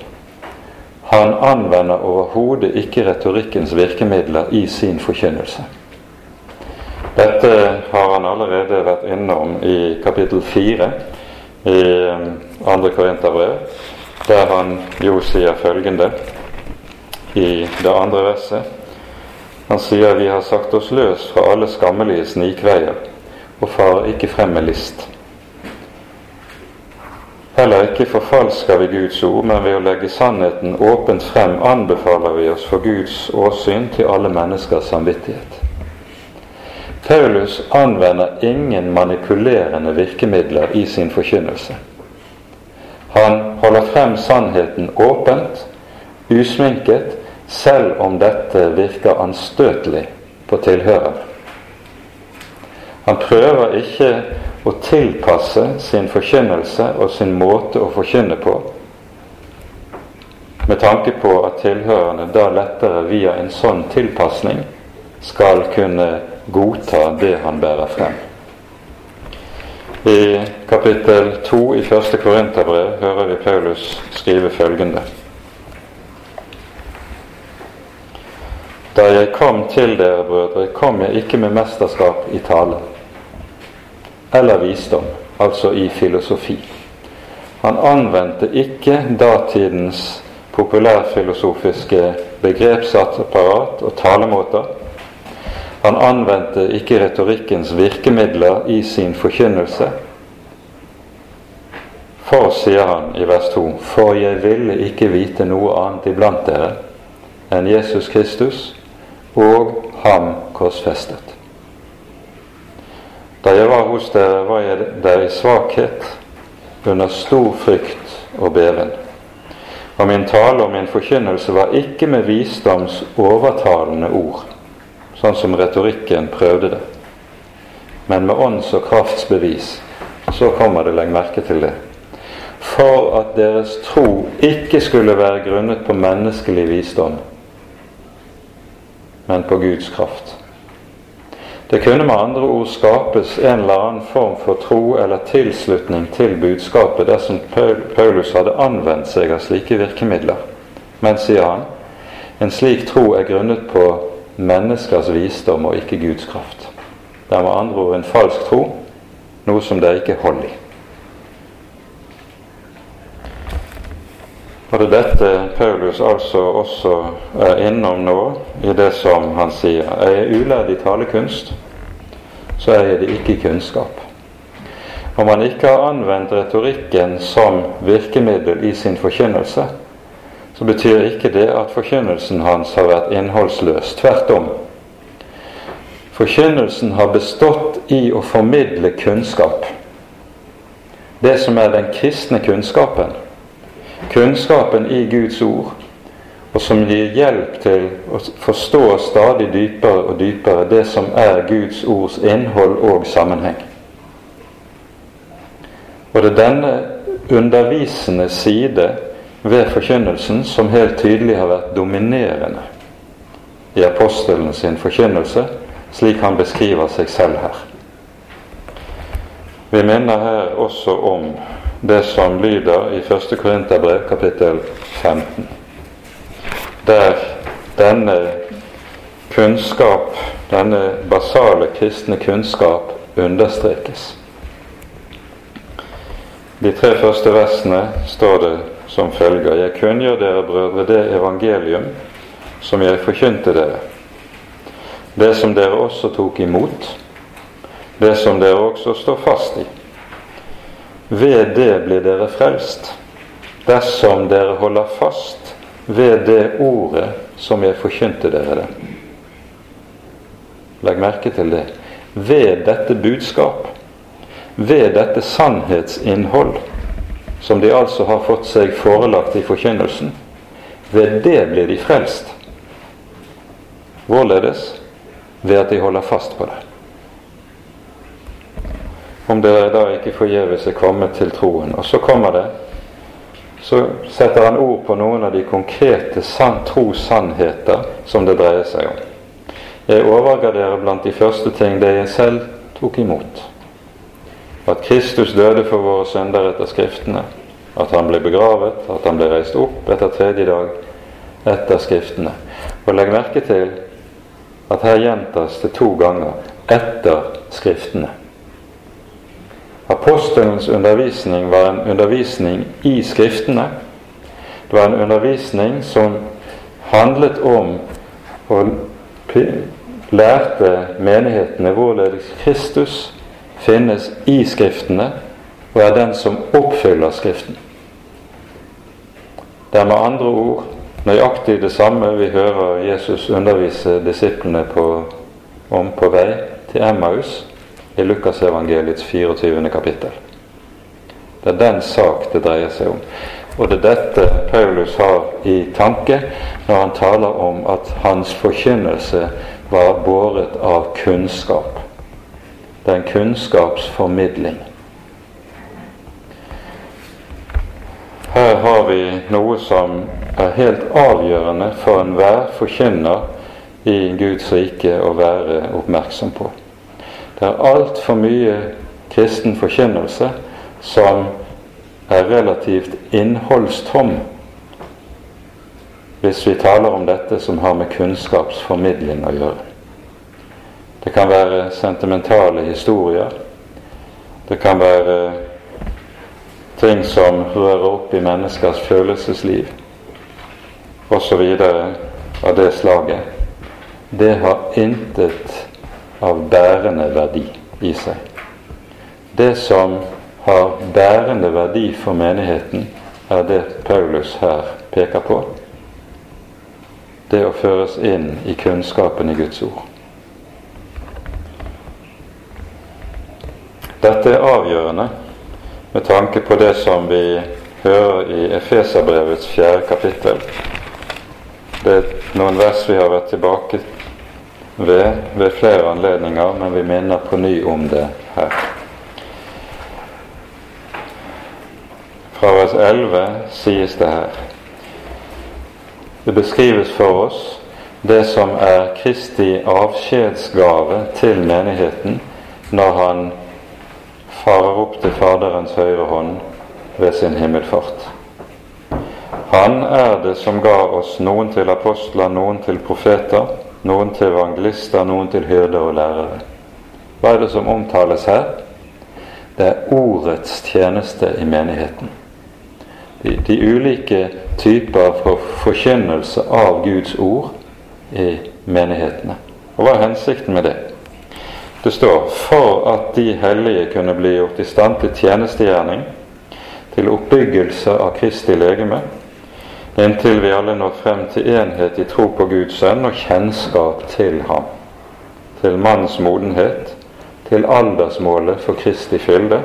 Han anvender overhodet ikke retorikkens virkemidler i sin forkynnelse. Dette har han allerede vært innom i kapittel fire i um, andre Korinterbrev, der han jo sier følgende i det andre verset. Han sier vi har sagt oss løs fra alle skammelige snikveier og farer ikke frem med list. Heller ikke forfalsker vi Guds ord, men ved å legge sannheten åpent frem anbefaler vi oss for Guds åsyn til alle menneskers samvittighet. Paulus anvender ingen manipulerende virkemidler i sin forkynnelse. Han holder frem sannheten åpent, usminket, selv om dette virker anstøtelig på tilhørerne. Han prøver ikke å tilpasse sin forkynnelse og sin måte å forkynne på med tanke på at tilhørerne da lettere via en sånn tilpasning skal kunne godta det han bærer frem. I kapittel 2 i første Korinterbrev hører vi Paulus skrive følgende. Da jeg kom til dere, brødre, kom jeg ikke med mesterskap i tale eller visdom, altså i filosofi. Han anvendte ikke datidens populærfilosofiske begrepsapparat og talemåter. Han anvendte ikke retorikkens virkemidler i sin forkynnelse. For, sier han i vers 2, for jeg ville ikke vite noe annet iblant dere enn Jesus Kristus og ham korsfestet. Da jeg var hos dere, var jeg der i svakhet, under stor frykt og beven. Og min tale og min forkynnelse var ikke med visdoms overtalende ord, sånn som retorikken prøvde det, men med ånds- og kraftsbevis. Så kommer det, legg merke til det. For at deres tro ikke skulle være grunnet på menneskelig visdom, men på Guds kraft. Det kunne med andre ord skapes en eller annen form for tro eller tilslutning til budskapet dersom Paulus hadde anvendt seg av slike virkemidler. Men, sier han, en slik tro er grunnet på menneskers visdom og ikke Guds kraft. Det er med andre ord en falsk tro, noe som det ikke hold i. Og det er dette Paulus altså også er innom nå i det som han sier. Er jeg ulærd i talekunst, så er jeg det ikke i kunnskap. Om han ikke har anvendt retorikken som virkemiddel i sin forkynnelse, så betyr ikke det at forkynnelsen hans har vært innholdsløs. Tvert om. Forkynnelsen har bestått i å formidle kunnskap. Det som er den kristne kunnskapen kunnskapen i Guds ord, og som gir hjelp til å forstå stadig dypere og dypere det som er Guds ords innhold og sammenheng. Og det er denne undervisende side ved forkynnelsen som helt tydelig har vært dominerende i apostelen sin forkynnelse, slik han beskriver seg selv her. Vi minner her også om det som lyder i 1. Korinterbrev kapittel 15, der denne kunnskap, denne basale kristne kunnskap, understrekes. De tre første versene står det som følger.: Jeg kunngjør dere, brødre, det evangelium som jeg forkynte dere, det som dere også tok imot, det som dere også står fast i ved det blir dere frelst, dersom dere holder fast ved det ordet som jeg forkynte dere det. Legg merke til det. Ved dette budskap, ved dette sannhetsinnhold, som de altså har fått seg forelagt i forkynnelsen, ved det blir de frelst. Hvorledes? Ved at de holder fast på det om dere da ikke forgjeves er kommet til troen. Og så kommer det Så setter han ord på noen av de konkrete sann, trossannheter som det dreier seg om. Jeg overga dere blant de første ting det jeg selv tok imot. At Kristus døde for våre synder etter Skriftene. At han ble begravet, at han ble reist opp etter tredje dag etter Skriftene. Og legg merke til at her gjentas det to ganger 'etter Skriftene'. Apostelens undervisning var en undervisning i Skriftene. Det var en undervisning som handlet om og lærte menighetene hvorledes Kristus finnes i Skriftene og er den som oppfyller Skriften. Det er med andre ord nøyaktig det samme vi hører Jesus undervise disiplene på, om på vei til Emmaus i Lukasevangeliets 24. kapittel. Det er den sak det dreier seg om. Og det er dette Paulus har i tanke når han taler om at hans forkynnelse var båret av kunnskap. det er en kunnskapsformidling. Her har vi noe som er helt avgjørende for enhver forkynner i Guds rike å være oppmerksom på. Det er altfor mye kristen forkynnelse som er relativt innholdstom hvis vi taler om dette som har med kunnskapsformidling å gjøre. Det kan være sentimentale historier. Det kan være ting som rører opp i menneskers følelsesliv osv. av det slaget, det har intet av bærende verdi i seg. Det som har bærende verdi for menigheten, er det Paulus her peker på. Det å føres inn i kunnskapen i Guds ord. Dette er avgjørende med tanke på det som vi hører i Efeserbrevets fjerde kapittel. Det er noen vers vi har vært tilbake ved ved flere anledninger, men vi minner på ny om det her. Fra vers 11 sies det her Det beskrives for oss det som er Kristi avskjedsgave til menigheten når han farer opp til Faderens høyre hånd ved sin himmelfart. Han er det som ga oss noen til apostler, noen til profeter, noen til evangelister, noen til hyrder og lærere. Hva er det som omtales her? Det er ordets tjeneste i menigheten. De, de ulike typer for forkynnelse av Guds ord i menighetene. Og hva er hensikten med det? Det står for at de hellige kunne bli gjort i stand til tjenestegjerning, til oppbyggelse av Kristi legeme, inntil vi alle når frem til enhet i tro på Guds sønn og kjennskap til ham, til manns modenhet, til aldersmålet for Kristi fylde,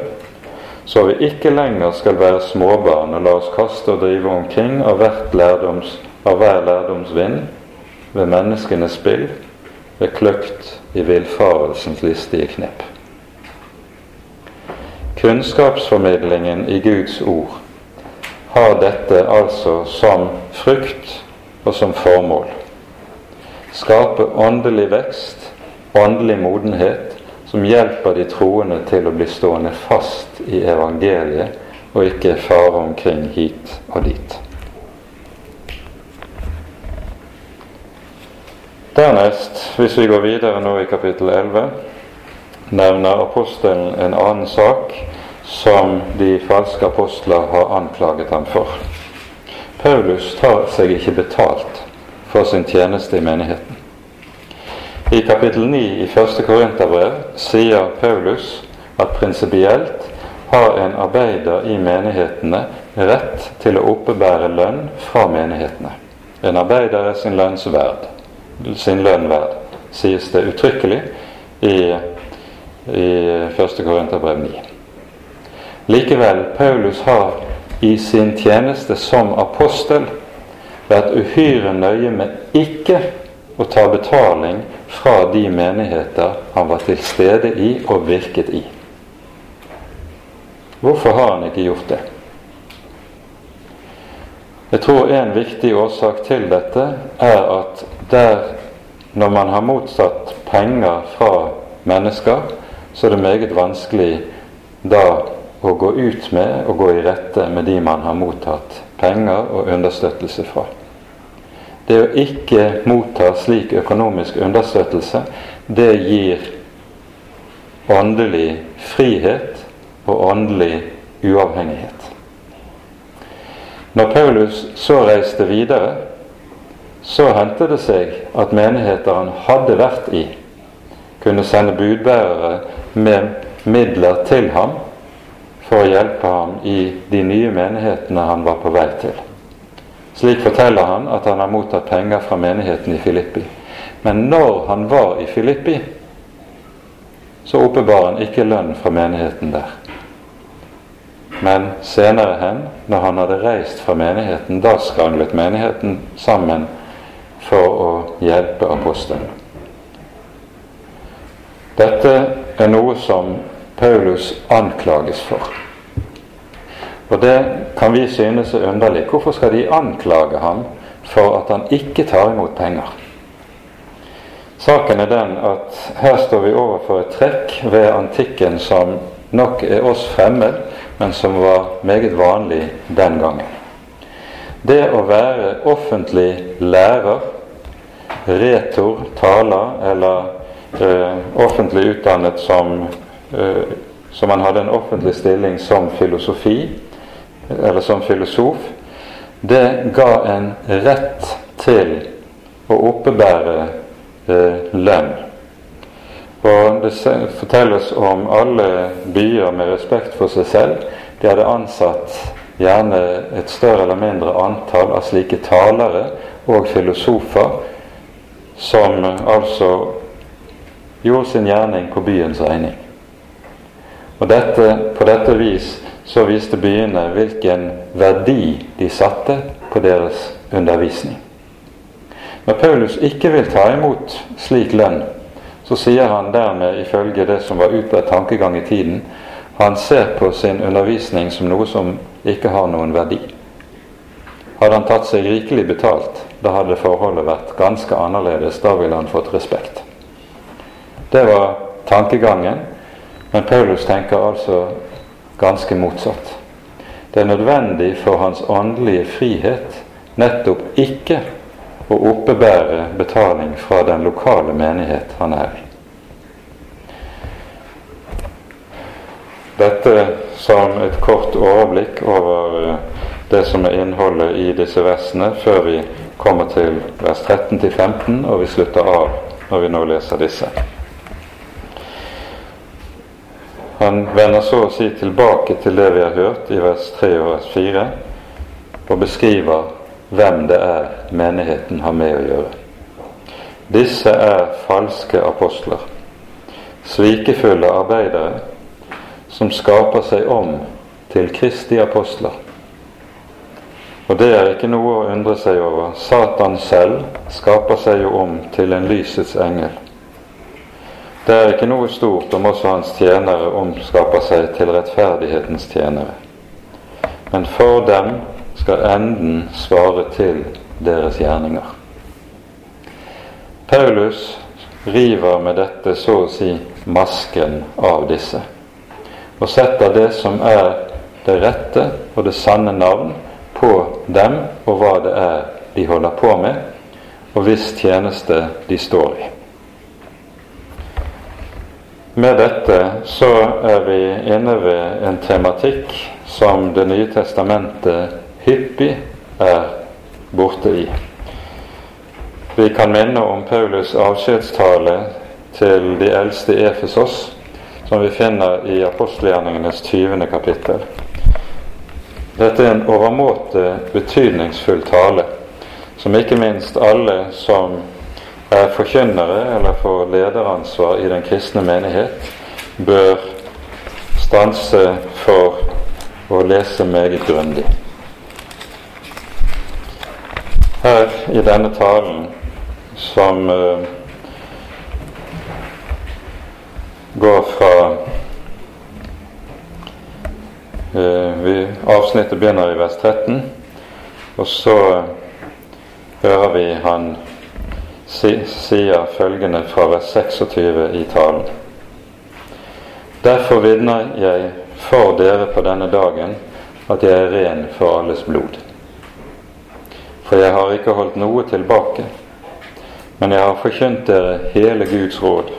så vi ikke lenger skal være småbarn og la oss kaste og drive omkring av, lærdoms, av hver lærdoms vind ved menneskenes spill, ved kløkt i villfarelsens listige knep. Kunnskapsformidlingen i Guds ord har dette altså som frukt og som formål. Skape åndelig vekst, åndelig modenhet, som hjelper de troende til å bli stående fast i evangeliet og ikke fare omkring hit og dit. Dernest, hvis vi går videre nå i kapittel 11, nevner apostelen en annen sak som de falske apostler har anklaget ham for. Paulus tar seg ikke betalt for sin tjeneste i menigheten. I kapittel 9 i første Korinterbrev sier Paulus at prinsipielt har en arbeider i menighetene rett til å oppebære lønn fra menighetene. En arbeider er sin lønns verd sin lønn verd, sies det uttrykkelig i, i 1. Korinterbrev 9. Likevel, Paulus har i sin tjeneste som apostel vært uhyre nøye med ikke å ta betaling fra de menigheter han var til stede i og virket i. Hvorfor har han ikke gjort det? Jeg tror en viktig årsak til dette er at der når man har motsatt penger fra mennesker, så er det meget vanskelig da å gå ut med og gå i rette med de man har mottatt penger og understøttelse fra. Det å ikke motta slik økonomisk understøttelse, det gir åndelig frihet og åndelig uavhengighet. Når Paulus så reiste videre, så hendte det seg at menigheter han hadde vært i, kunne sende budbærere med midler til ham for å hjelpe ham i de nye menighetene han var på vei til. Slik forteller han at han har mottatt penger fra menigheten i Filippi. Men når han var i Filippi, så oppbevarer han ikke lønn fra menigheten der. Men senere hen, når han hadde reist fra menigheten, da skranglet menigheten sammen for å hjelpe apostelen. Dette er noe som Paulus anklages for. Og det kan vi synes er underlig. Hvorfor skal de anklage ham for at han ikke tar imot penger? Saken er den at her står vi overfor et trekk ved antikken som nok er oss fremmed, men som var meget vanlig den gangen. Det å være offentlig lærer, retor, taler eller eh, offentlig utdannet som, eh, som man hadde en offentlig stilling som filosofi, eller som filosof, det ga en rett til å oppebære eh, lønn. Og Det fortelles om alle byer med respekt for seg selv. De hadde ansatt gjerne et større eller mindre antall av slike talere og filosofer som altså gjorde sin gjerning på byens regning. Og dette, På dette vis så viste byene hvilken verdi de satte på deres undervisning. Når Paulus ikke vil ta imot slik lønn, så sier han dermed, ifølge det som var utbredt tankegang i tiden, han ser på sin undervisning som noe som ikke har noen verdi. Hadde han tatt seg rikelig betalt, da hadde forholdet vært ganske annerledes. Da ville han fått respekt. Det var tankegangen, men Paulus tenker altså ganske motsatt. Det er nødvendig for hans åndelige frihet nettopp ikke å oppebære betaling fra den lokale menighet han er i. Dette som et kort overblikk over eh, det som er innholdet i disse versene, før vi kommer til vers 13-15, og vi slutter av når vi nå leser disse. Han vender så å si tilbake til det vi har hørt i vers 3 og vers 4, og beskriver hvem det er menigheten har med å gjøre. Disse er falske apostler, svikefulle arbeidere som skaper seg om til Kristi apostler. Og det er ikke noe å undre seg over. Satan selv skaper seg jo om til en lysets engel. Det er ikke noe stort om også hans tjenere omskaper seg til rettferdighetens tjenere. Men for dem skal enden svare til deres gjerninger. Paulus river med dette så å si masken av disse, og setter det som er det rette og det sanne navn på dem og hva det er de holder på med, og hvis tjeneste de står i. Med dette så er vi inne ved en tematikk som Det nye testamentet hyppig er borte i. Vi kan minne om Paulus' avskjedstale til de eldste i Efesos, som vi finner i apostelgjerningenes 20. kapittel. Dette er en overmåte betydningsfull tale, som ikke minst alle som forkynnere eller får lederansvar i den kristne menighet, bør stanse for å lese meget grundig. Her i denne talen, som uh, går fra uh, vi, Avsnittet begynner i vers 13, og så hører vi han sier følgende fra vers 26 i talen. Derfor vitner jeg for dere på denne dagen at jeg er ren for alles blod. For jeg har ikke holdt noe tilbake, men jeg har forkynt dere hele Guds råd.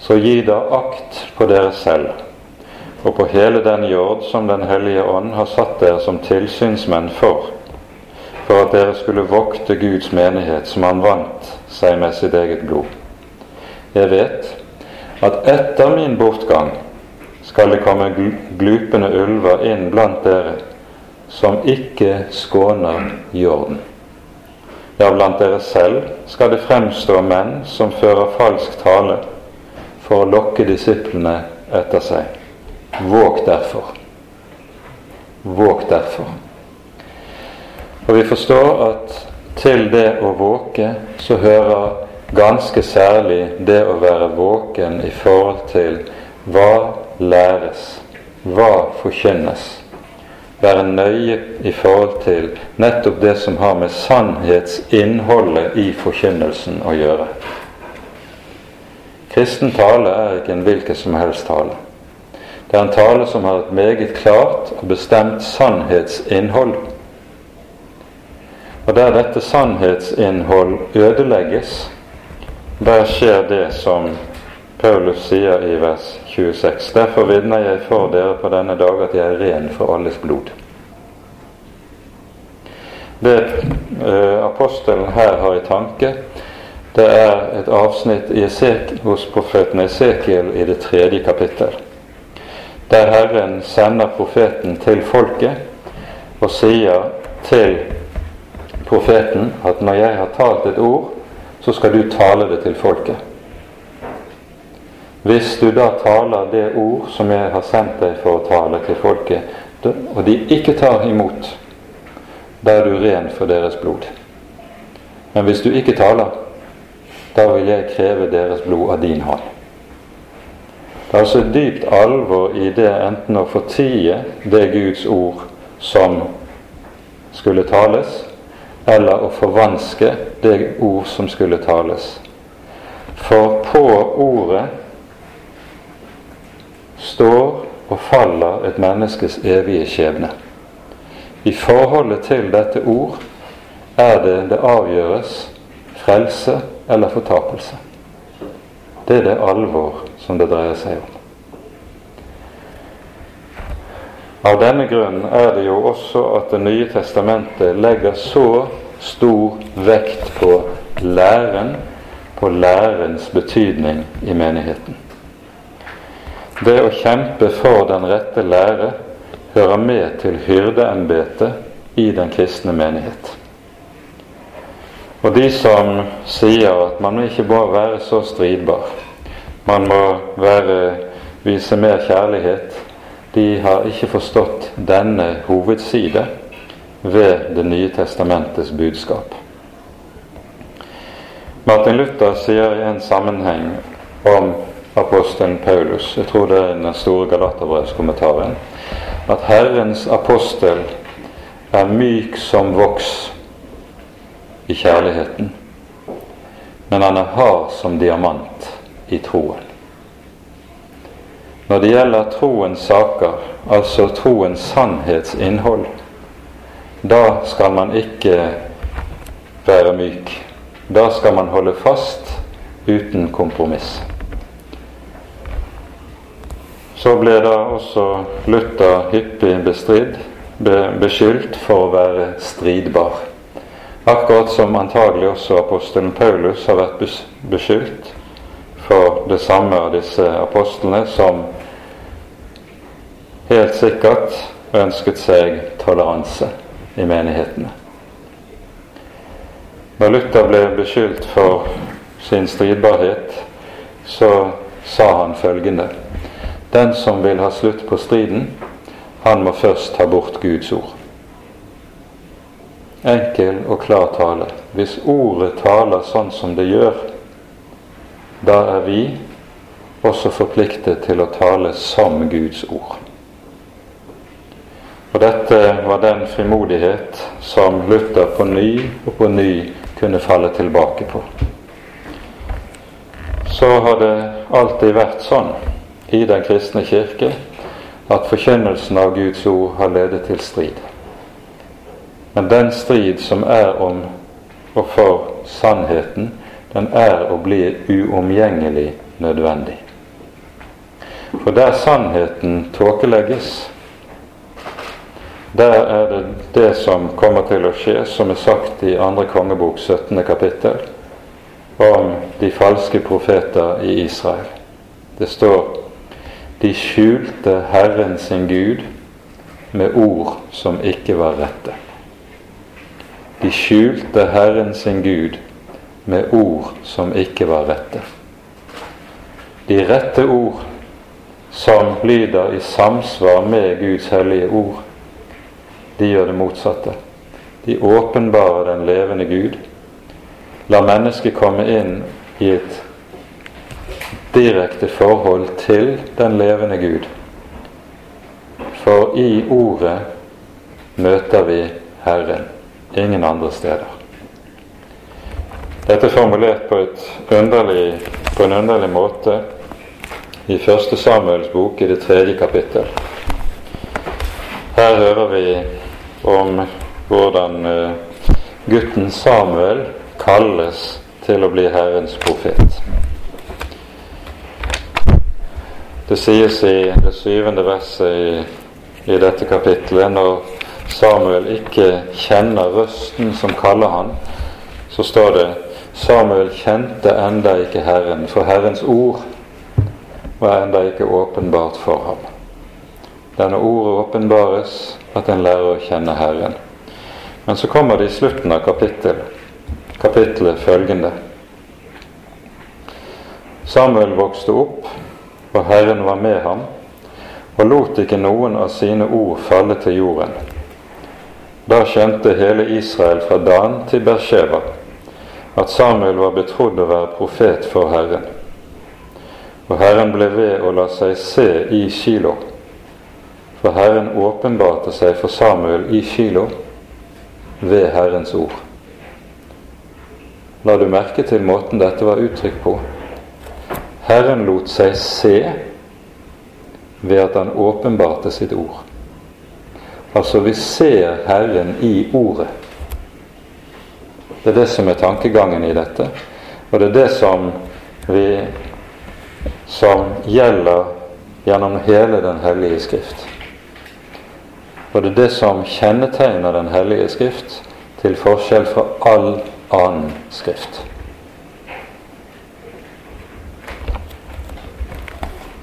Så gi da akt på dere selv og på hele den jord som Den hellige ånd har satt dere som tilsynsmenn for for at dere skulle vokte Guds menighet som han vant seg med sitt eget blod. Jeg vet at etter min bortgang skal det komme glupende ulver inn blant dere som ikke skåner jorden. Ja, blant dere selv skal det fremstå menn som fører falsk tale for å lokke disiplene etter seg. Våg derfor. Våg derfor. Og vi forstår at til det å våke så hører ganske særlig det å være våken i forhold til hva læres, hva forkynnes være nøye i forhold til nettopp det som har med sannhetsinnholdet i forkynnelsen å gjøre. Kristen tale er ikke en hvilken som helst tale. Det er en tale som har et meget klart og bestemt sannhetsinnhold. Og der dette sannhetsinnhold ødelegges, der skjer det som Paulus sier i vers 26. Derfor vitner jeg for dere på denne dag at jeg er ren for alles blod. Det eh, apostelen her har i tanke, det er et avsnitt hos profeten Esekiel i det tredje kapittel, der Herren sender profeten til folket og sier til profeten at når jeg har talt et ord, så skal du tale det til folket. Hvis du da taler det ord som jeg har sendt deg for å tale til folket, og de ikke tar imot, da er du ren for deres blod. Men hvis du ikke taler, da vil jeg kreve deres blod av din hånd. Det er altså dypt alvor i det enten å fortie det Guds ord som skulle tales, eller å forvanske det ord som skulle tales. For på ordet står og faller et menneskes evige skjebne. I forholdet til dette ord er det det avgjøres frelse eller fortapelse. Det er det alvor som det dreier seg om. Av denne grunnen er det jo også at Det nye testamentet legger så stor vekt på læren, på lærens betydning i menigheten. Det å kjempe for den rette lære hører med til hyrdeembetet i den kristne menighet. Og de som sier at man ikke må være så stridbar, man må være, vise mer kjærlighet, de har ikke forstått denne hovedside ved Det nye testamentets budskap. Martin Luther sier i en sammenheng om apostelen Paulus, jeg tror det er den store Galaterbrevskommentaren, at Herrens apostel er myk som voks i kjærligheten, men han er hard som diamant i troen. Når det gjelder troens saker, altså troens sannhetsinnhold, da skal man ikke være myk. Da skal man holde fast uten kompromiss. Så ble da også Luther hyppig bestridd, beskyldt for å være stridbar. Akkurat som antagelig også apostelen Paulus har vært beskyldt for det samme av disse apostlene, som helt sikkert ønsket seg toleranse i menighetene. Når Luther ble beskyldt for sin stridbarhet, så sa han følgende den som vil ha slutt på striden, han må først ta bort Guds ord. Enkel og klar tale. Hvis ordet taler sånn som det gjør, da er vi også forpliktet til å tale som Guds ord. Og dette var den frimodighet som Luther på ny og på ny kunne falle tilbake på. Så har det alltid vært sånn i Den kristne kirke at forkynnelsen av Guds ord har ledet til strid. Men den strid som er om og for sannheten, den er og blir uomgjengelig nødvendig. For der sannheten tåkelegges, der er det det som kommer til å skje, som er sagt i andre kongebok 17. kapittel, om de falske profeter i Israel. Det står de skjulte Herren sin Gud med ord som ikke var rette. De skjulte Herren sin Gud med ord som ikke var rette. De rette ord som lyder i samsvar med Guds hellige ord, de gjør det motsatte. De åpenbarer den levende Gud, La mennesket komme inn i et direkte forhold til den levende Gud. For i Ordet møter vi Herren, ingen andre steder. Dette er formulert på, underlig, på en underlig måte i Første Samuels bok i det tredje kapittel. Her hører vi om hvordan eh, gutten Samuel kalles til å bli Herrens profet. Det sies i det syvende verset i, i dette kapittelet når Samuel ikke kjenner røsten som kaller han, så står det Samuel kjente enda ikke Herren, for Herrens ord var enda ikke åpenbart for ham. Denne ordet åpenbares at en lærer å kjenne Herren. Men så kommer det i slutten av kapittelet, kapittelet følgende. Samuel vokste opp, og Herren var med ham, og lot ikke noen av sine ord falle til jorden. Da skjønte hele Israel fra Dan til Bersheva at Samuel var betrodd å være profet for Herren. Og Herren ble ved å la seg se i Kilo. For Herren åpenbarte seg for Samuel i Kilo ved Herrens ord. La du merke til måten dette var uttrykt på? Herren lot seg se ved at han åpenbarte sitt ord. Altså, vi ser Herren i Ordet. Det er det som er tankegangen i dette, og det er det som vi som gjelder gjennom hele Den hellige skrift. Og det er det som kjennetegner Den hellige skrift, til forskjell fra all annen skrift.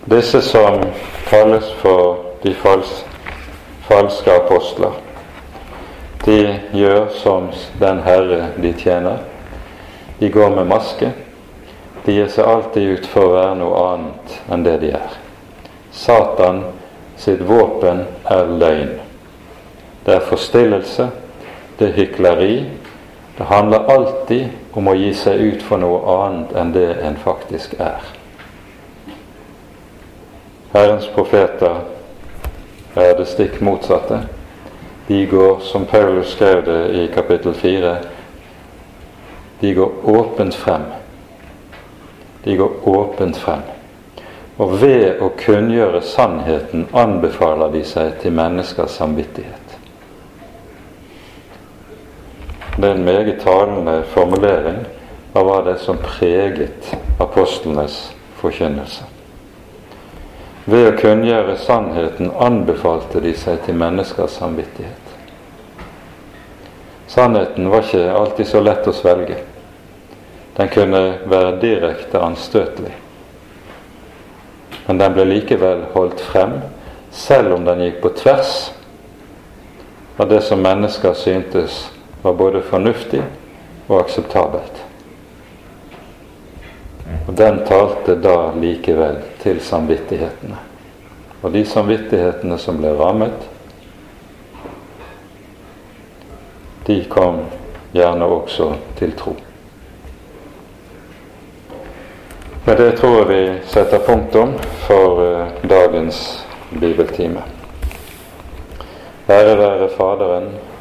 Disse som kalles for de fals falske apostler, de gjør som den Herre de tjener. De går med maske. De gir seg alltid ut for å være noe annet enn det de er. Satan sitt våpen er løgn. Det er forstillelse, det er hykleri. Det handler alltid om å gi seg ut for noe annet enn det en faktisk er. Herrens profeter er det stikk motsatte. De går, som Paulus skrev det i kapittel 4, de går åpent frem de går åpent frem. Og ved å kunngjøre sannheten anbefaler de seg til menneskers samvittighet. Det er en meget talende formulering av hva det er som preget apostlenes forkynnelse. Ved å kunngjøre sannheten anbefalte de seg til menneskers samvittighet. Sannheten var ikke alltid så lett å svelge. Den kunne være direkte anstøtelig. Men den ble likevel holdt frem, selv om den gikk på tvers av det som mennesker syntes var både fornuftig og akseptabelt. Og den talte da likevel til samvittighetene. Og de samvittighetene som ble rammet, de kom gjerne også til tro. Med det tror jeg vi setter punktum for uh, dagens bibeltime. Ære være Faderen